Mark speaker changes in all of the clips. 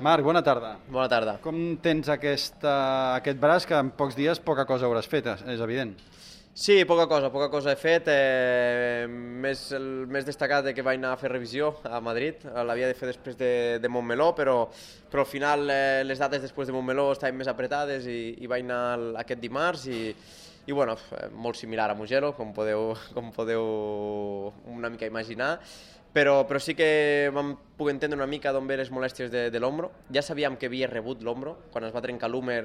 Speaker 1: Marc, bona tarda.
Speaker 2: Bona tarda.
Speaker 1: Com tens aquesta, aquest braç que en pocs dies poca cosa hauràs fet, és evident?
Speaker 2: Sí, poca cosa, poca cosa he fet. Eh, més, el més destacat de que vaig anar a fer revisió a Madrid. L'havia de fer després de, de Montmeló, però, però al final eh, les dates després de Montmeló estaven més apretades i, i vaig anar aquest dimarts i, i bueno, molt similar a Mugello, com podeu, com podeu una mica imaginar però, però sí que vam poder entendre una mica d'on ve les molèsties de, de l'ombro. Ja sabíem que havia rebut l'ombro, quan es va trencar l'húmer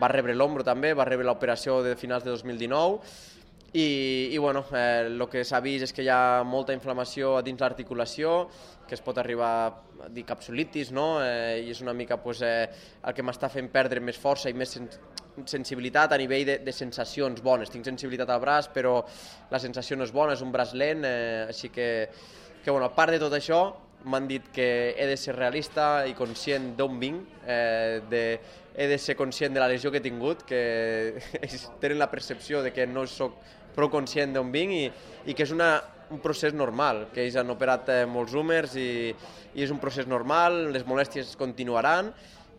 Speaker 2: va rebre l'ombro també, va rebre l'operació de finals de 2019, i, i bueno, eh, que s'ha vist és que hi ha molta inflamació a dins l'articulació, que es pot arribar a dir capsulitis, no? Eh, i és una mica pues, eh, el que m'està fent perdre més força i més sen sensibilitat a nivell de, de sensacions bones. Tinc sensibilitat al braç, però la sensació no és bona, és un braç lent, eh, així que que bueno, a part de tot això, m'han dit que he de ser realista i conscient d'on vinc, eh, de, he de ser conscient de la lesió que he tingut, que ells tenen la percepció de que no sóc prou conscient d'on vinc i, i que és una, un procés normal, que ells han operat eh, molts húmers i, i és un procés normal, les molèsties continuaran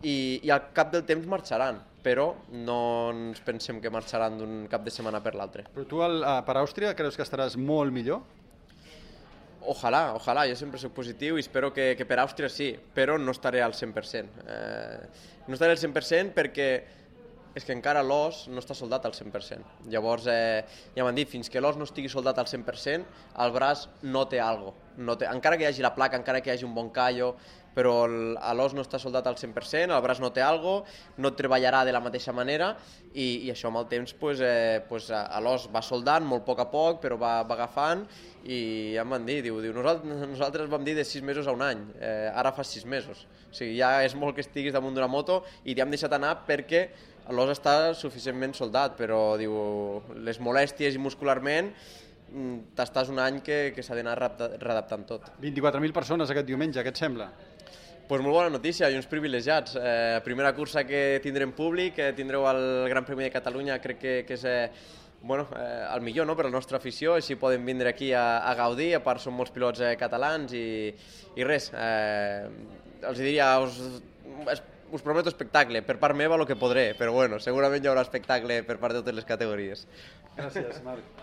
Speaker 2: i, i al cap del temps marxaran però no ens pensem que marxaran d'un cap de setmana per l'altre.
Speaker 1: Però tu al, per Àustria creus que estaràs molt millor?
Speaker 2: Ojalà, ojalà, jo sempre soc positiu i espero que, que per Àustria sí, però no estaré al 100%. Eh, no estaré al 100% perquè és que encara l'os no està soldat al 100%. Llavors, eh, ja m'han dit, fins que l'os no estigui soldat al 100%, el braç no té algo. No té, encara que hi hagi la placa, encara que hi hagi un bon callo, però l'os no està soldat al 100%, el braç no té algo, no treballarà de la mateixa manera i, i això amb el temps pues, eh, pues, l'os va soldant molt a poc a poc, però va, va agafant i ja em van dir, diu, diu nosaltres, nosaltres vam dir de 6 mesos a un any, eh, ara fa 6 mesos. O sigui, ja és molt que estiguis damunt d'una moto i t'hem deixat anar perquè l'os està suficientment soldat, però diu, les molèsties i muscularment mm, t'estàs un any que, que s'ha d'anar readaptant tot.
Speaker 1: 24.000 persones aquest diumenge, què et sembla?
Speaker 2: Pues molt bona notícia i uns privilegiats. Eh, primera cursa que tindrem públic, eh, tindreu el Gran Premi de Catalunya, crec que, que és eh, bueno, eh, el millor no? per a la nostra afició, així poden vindre aquí a, a gaudir, a part són molts pilots eh, catalans i, i res, eh, els diria, us, us prometo espectacle, per part meva el que podré, però bueno, segurament hi haurà espectacle per part de totes les categories.
Speaker 1: Gràcies, Marc.